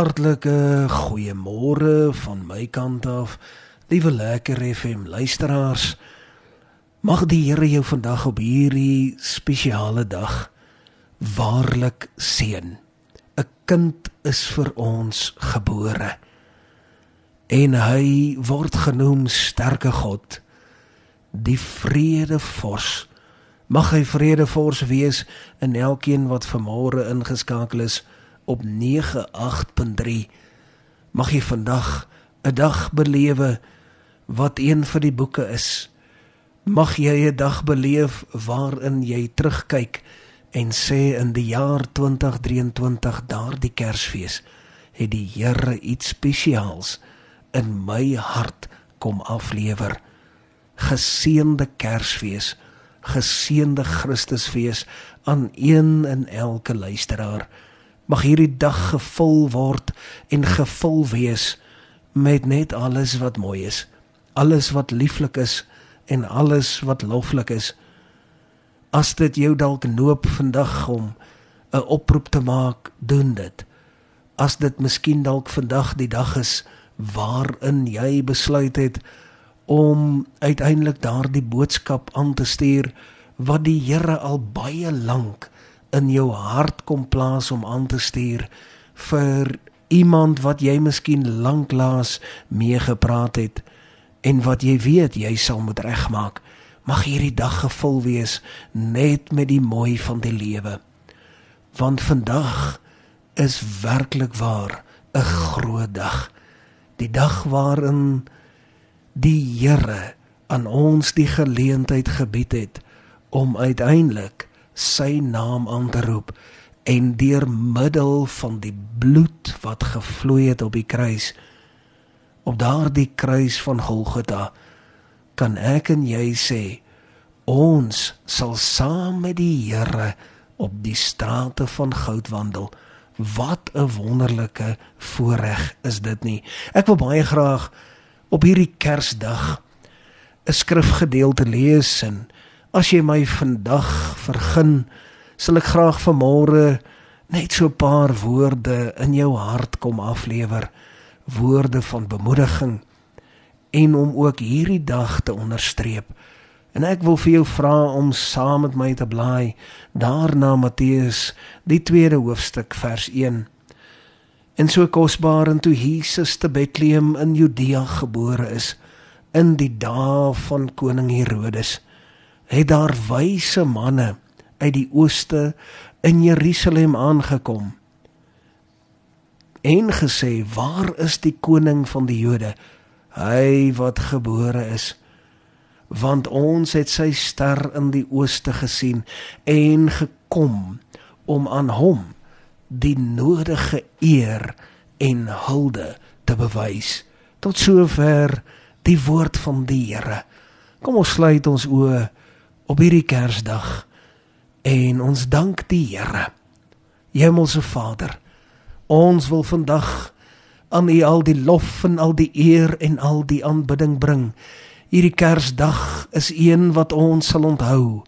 Hartlike goeiemôre van my kant af. Liewe lekker FM luisteraars. Mag die Here jou vandag op hierdie spesiale dag waarlik seën. 'n Kind is vir ons gebore. En hy word genoem sterke God, die vredevors. Mag hy vredevors wees in elkeen wat vanmôre ingeskakel is op 98.3 mag jy vandag 'n dag belewe wat een vir die boeke is. Mag jy 'n dag beleef waarin jy terugkyk en sê in die jaar 2023 daardie Kersfees het die Here iets spesiaals in my hart kom aflewer geseënde Kersfees geseënde Christusfees aan een en elke luisteraar mag hierdie dag gevul word en gevul wees met net alles wat mooi is, alles wat lieflik is en alles wat loflik is. As dit jou dalk noop vandag om 'n oproep te maak, doen dit. As dit miskien dalk vandag die dag is waarin jy besluit het om uiteindelik daardie boodskap aan te stuur wat die Here al baie lank in jou hart kom plaas om aan te stuur vir iemand wat jy miskien lanklaas mee gepraat het en wat jy weet jy sal moet regmaak. Mag hierdie dag gevul wees net met die mooi van die lewe. Want vandag is werklik waar 'n groot dag. Die dag waarin die Here aan ons die geleentheid gebied het om uiteindelik sy naam aan te roep en deur middel van die bloed wat gevloei het op die kruis op daardie kruis van Golgotha kan ek en jy sê ons sal saam met die Here op die strate van goud wandel. Wat 'n wonderlike voorreg is dit nie. Ek wil baie graag op hierdie kersdag 'n skrifgedeelte lees en As jy my vandag vergun, sal ek graag vanmôre net so 'n paar woorde in jou hart kom aflewer, woorde van bemoediging en om ook hierdie dag te onderstreep. En ek wil vir jou vra om saam met my te blaai daarna Matteus die tweede hoofstuk vers 1. En so kosbaar en toe Jesus te Bethlehem in Judea gebore is in die dae van koning Herodes het daar wyse manne uit die ooste in Jerusalem aangekom en gesê waar is die koning van die Jode? Hy wat gebore is. Want ons het sy ster in die ooste gesien en gekom om aan hom die nodige eer en hulde te bewys. Tot sover die woord van die Here. Kom ons sluit ons oë op hierdie Kersdag en ons dank die Here. Hemelse Vader, ons wil vandag aan U al die lof en al die eer en al die aanbidding bring. Hierdie Kersdag is een wat ons sal onthou.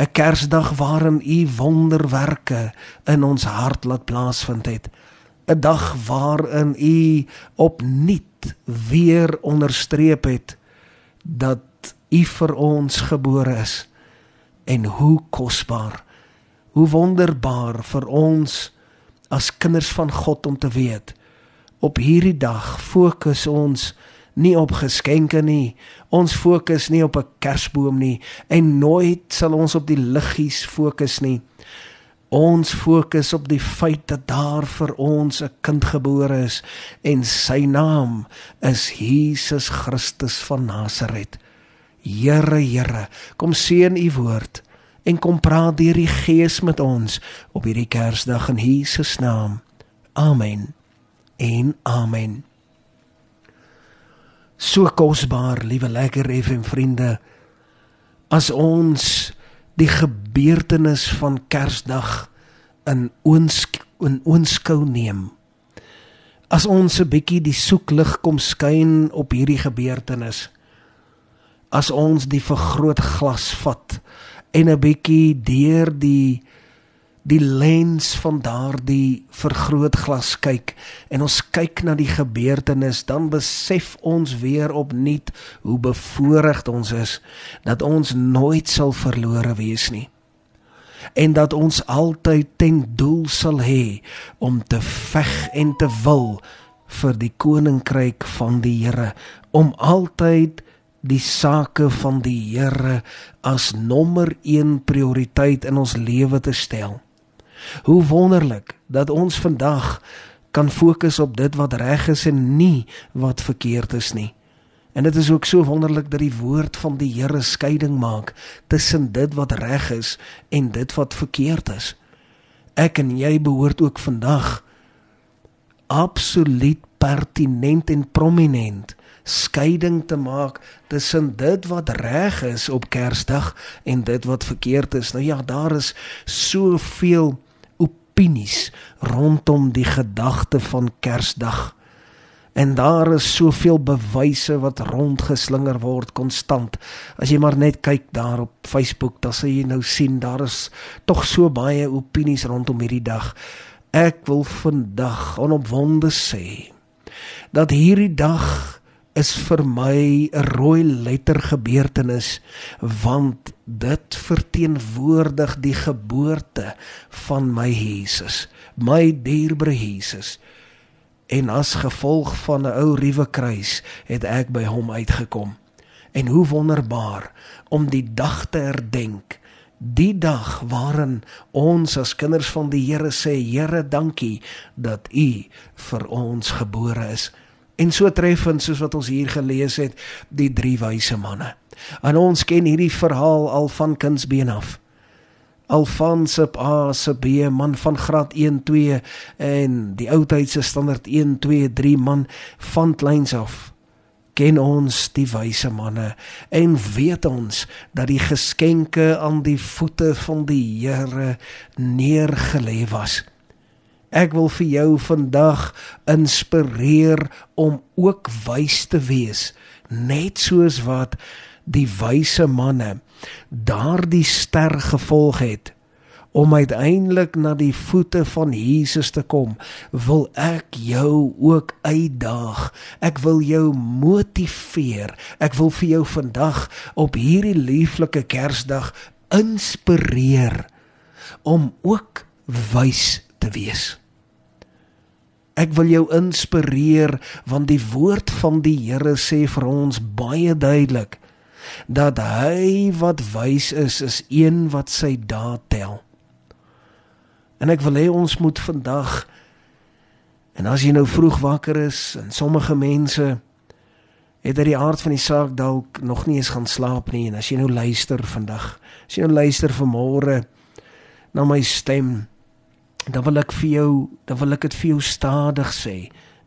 'n Kersdag waarin U wonderwerke in ons hart laat plaasvind het. 'n Dag waarin U opnuut weer onderstreep het dat U vir ons gebore is en hoe kosbaar hoe wonderbaar vir ons as kinders van God om te weet op hierdie dag fokus ons nie op geskenke nie ons fokus nie op 'n kersboom nie en nooit sal ons op die liggies fokus nie. Ons fokus op die feit dat daar vir ons 'n kind gebore is en sy naam is Jesus Christus van Nasaret Here, Here, kom seën u woord en kom praat deur die Gees met ons op hierdie Kersdag in Jesus naam. Amen. En amen. So kosbaar, liewe lekker FM vriende, as ons die gebeurtenis van Kersdag in oonskou in oonskou neem. As ons 'n bietjie die soeklig kom skyn op hierdie gebeurtenis, as ons die vergrootglas vat en 'n bietjie deur die die lens van daardie vergrootglas kyk en ons kyk na die gebeurtenis dan besef ons weer opnuut hoe bevoordeeld ons is dat ons nooit sal verlore wees nie en dat ons altyd ten doel sal hê om te veg en te wil vir die koninkryk van die Here om altyd die sake van die Here as nommer 1 prioriteit in ons lewe te stel. Hoe wonderlik dat ons vandag kan fokus op dit wat reg is en nie wat verkeerd is nie. En dit is ook so wonderlik dat die woord van die Here skeiding maak tussen dit wat reg is en dit wat verkeerd is. Ek en jy behoort ook vandag absoluut pertinent en prominent skeiding te maak tussen dit wat reg is op Kersdag en dit wat verkeerd is. Nou ja, daar is soveel opinies rondom die gedagte van Kersdag. En daar is soveel bewyse wat rondgeslinger word konstant. As jy maar net kyk daar op Facebook, dan sal jy nou sien daar is tog so baie opinies rondom hierdie dag. Ek wil vandag onopwonde sê dat hierdie dag is vir my 'n rooi letter gebeurtenis want dit verteenwoordig die geboorte van my Jesus, my dierbare Jesus en as gevolg van 'n ou ruwe kruis het ek by hom uitgekom. En hoe wonderbaar om die dag te herdenk, die dag waarin ons as kinders van die Here sê, Here, dankie dat U vir ons gebore is. En so treffend soos wat ons hier gelees het, die drie wyse manne. En ons ken hierdie verhaal al van kindsbeen af. Alfons op A se B man van graad 1 2 en die oudheidse standaard 1 2 3 man van kleins af ken ons die wyse manne en weet ons dat die geskenke aan die voete van die Here neergelê was. Ek wil vir jou vandag inspireer om ook wys te wees, net soos wat die wyse manne daardie ster gevolg het om uiteindelik na die voete van Jesus te kom, wil ek jou ook uitdaag. Ek wil jou motiveer. Ek wil vir jou vandag op hierdie lieflike Kersdag inspireer om ook wys te wees. Ek wil jou inspireer want die woord van die Here sê vir ons baie duidelik dat hy wat wys is is een wat sy daad tel. En ek wil hê ons moet vandag en as jy nou vroeg wakker is en sommige mense het uit die aard van die saak dalk nog nie eens gaan slaap nie en as jy nou luister vandag, as jy nou luister vanmôre na my stem, dan wil ek vir jou, dan wil ek dit vir jou stadig sê.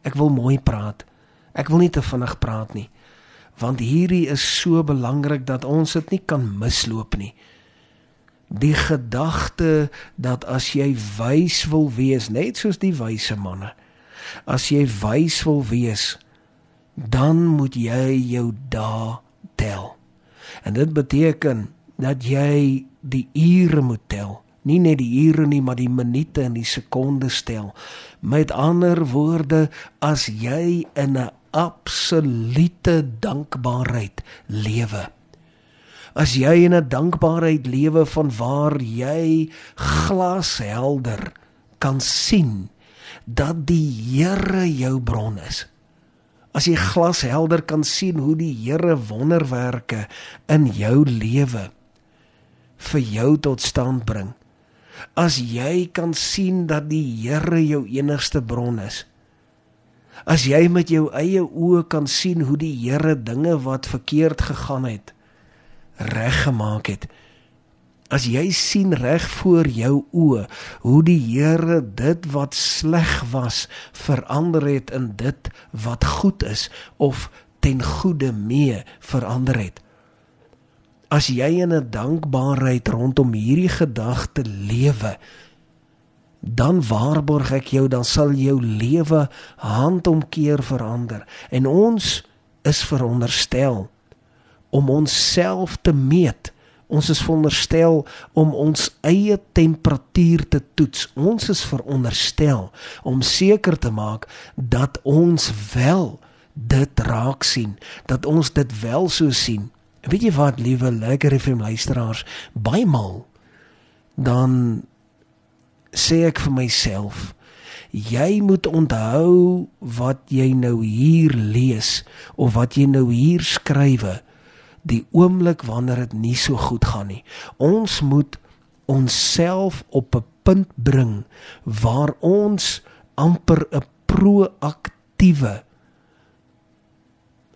Ek wil mooi praat. Ek wil nie te vinnig praat nie want hierdie is so belangrik dat ons dit nie kan misloop nie. Die gedagte dat as jy wys wil wees, net soos die wyse manne, as jy wys wil wees, dan moet jy jou dae tel. En dit beteken dat jy die ure moet tel. Nie net die ure nie, maar die minute en die sekondes tel. Met ander woorde, as jy in 'n absolute dankbaarheid lewe. As jy in 'n dankbaarheid lewe van waar jy glashelder kan sien dat die Here jou bron is. As jy glashelder kan sien hoe die Here wonderwerke in jou lewe vir jou tot stand bring. As jy kan sien dat die Here jou enigste bron is As jy met jou eie oë kan sien hoe die Here dinge wat verkeerd gegaan het reggemaak het. As jy sien reg voor jou oë hoe die Here dit wat sleg was verander het in dit wat goed is of ten goeie mee verander het. As jy in 'n dankbaarheid rondom hierdie gedagte lewe, dan waarborg ek jou dan sal jou lewe handomkeer verander en ons is veronderstel om onsself te meet Ons is veronderstel om ons eie temperatuur te toets. Ons is veronderstel om seker te maak dat ons wel dit raak sien, dat ons dit wel so sien. Weet jy wat, liewe lekker FM luisteraars, baie maal dan sê ek vir myself, jy moet onthou wat jy nou hier lees of wat jy nou hier skrywe die oomblik wanneer dit nie so goed gaan nie. Ons moet onsself op 'n punt bring waar ons amper 'n proaktiewe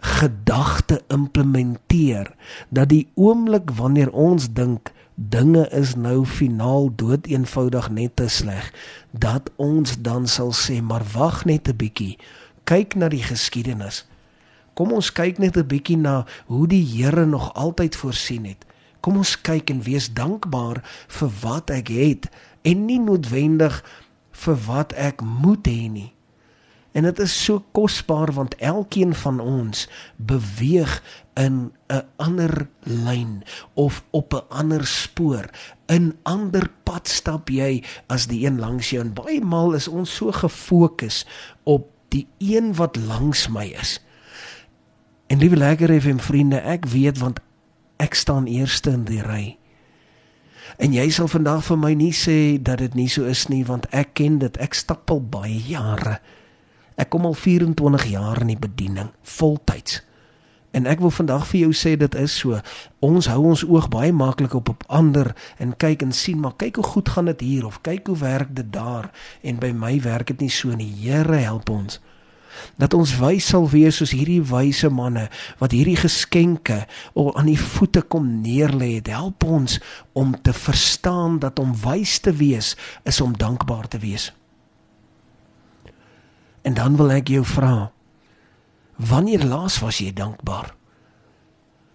gedagte implementeer dat die oomblik wanneer ons dink dinge is nou finaal dood eenvoudig net te sleg dat ons dan sal sê maar wag net 'n bietjie kyk na die geskiedenis. Kom ons kyk net 'n bietjie na hoe die Here nog altyd voorsien het. Kom ons kyk en wees dankbaar vir wat ek het en nie noodwendig vir wat ek moet hê nie En dit is so kosbaar want elkeen van ons beweeg in 'n ander lyn of op 'n ander spoor. In ander pad stap jy as die een langs jou en baie maal is ons so gefokus op die een wat langs my is. En liewe lekker FM vriende, ek weet want ek staan eerste in die ry. En jy sal vandag vir my nie sê dat dit nie so is nie want ek ken dit. Ek stap al baie jare Ek kom al 24 jaar in die bediening, voltyds. En ek wil vandag vir jou sê dit is so. Ons hou ons oog baie maklik op op ander en kyk en sien, maar kyk hoe goed gaan dit hier of kyk hoe werk dit daar en by my werk dit nie so nie. Here help ons dat ons wys sal wees soos hierdie wyse manne wat hierdie geskenke aan die voete kom neerlê het help ons om te verstaan dat om wys te wees is om dankbaar te wees En dan wil ek jou vra, wanneer laas was jy dankbaar?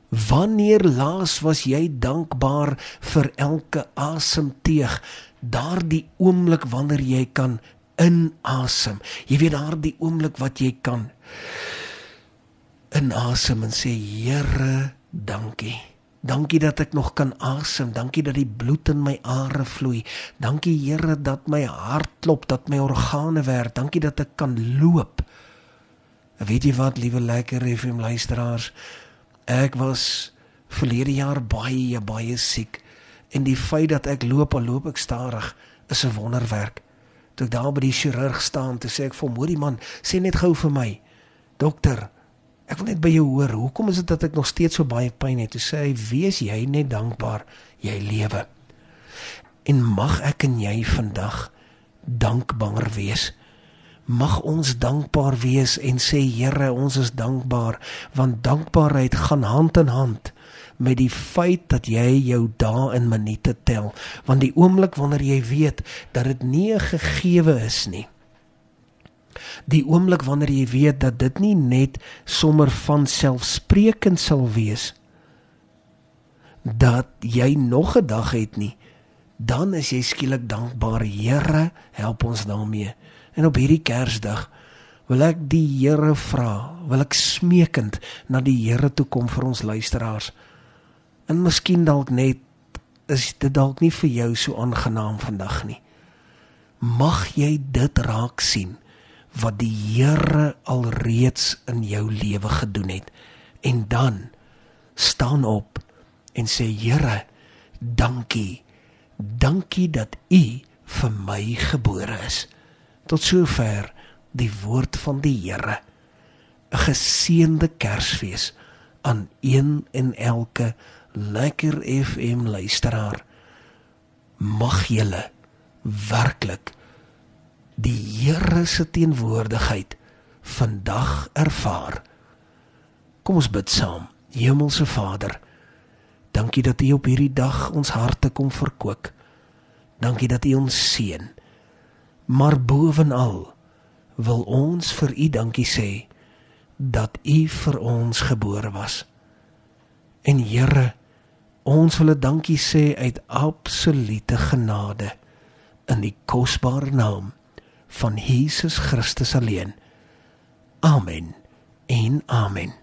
Wanneer laas was jy dankbaar vir elke asemteug, daardie oomblik wanneer jy kan inasem. Jy weet daardie oomblik wat jy kan inasem en sê Here, dankie. Dankie dat ek nog kan asem. Dankie dat die bloed in my are vloei. Dankie Here dat my hart klop, dat my organe werk. Dankie dat ek kan loop. Weet jy wat, liewe lekker FM luisteraars? Ek was verlede jaar baie baie siek en die feit dat ek loop, al loop ek stadig, is 'n wonderwerk. Toe ek daar by die chirurg staan, toe sê ek vir hom: "Hoorie man, sê net gou vir my. Dokter, Ek wil net by jou hoor, hoekom is dit dat ek nog steeds so baie pyn het? Toe sê hy: "Wees jy net dankbaar jy lewe." En mag ek en jy vandag dankbaar wees. Mag ons dankbaar wees en sê Here, ons is dankbaar want dankbaarheid gaan hand in hand met die feit dat jy jou dae in minute tel, want die oomblik wanneer jy weet dat dit nie 'n gegewe is nie die oomblik wanneer jy weet dat dit nie net sommer van selfsprekend sal wees dat jy nog 'n dag het nie dan is jy skielik dankbaar. Here help ons daarmee. En op hierdie Kersdag wil ek die Here vra wil ek smeekend na die Here toe kom vir ons luisteraars. En miskien dalk net is dit dalk nie vir jou so aangenaam vandag nie. Mag jy dit raak sien wat die Here alreeds in jou lewe gedoen het. En dan staan op en sê Here, dankie. Dankie dat U vir my gebore is. Tot sover die woord van die Here. 'n Geseënde Kersfees aan een en elke lekker FM luisteraar. Mag julle werklik die Here se teenwoordigheid vandag ervaar. Kom ons bid saam. Hemelse Vader, dankie dat U op hierdie dag ons harte kom verkoop. Dankie dat U ons seën. Maar bovenal wil ons vir U dankie sê dat U vir ons gebore was. En Here, ons wil 'n dankie sê uit absolute genade in die kosbare naam van Jesus Christus alleen. Amen. En amen.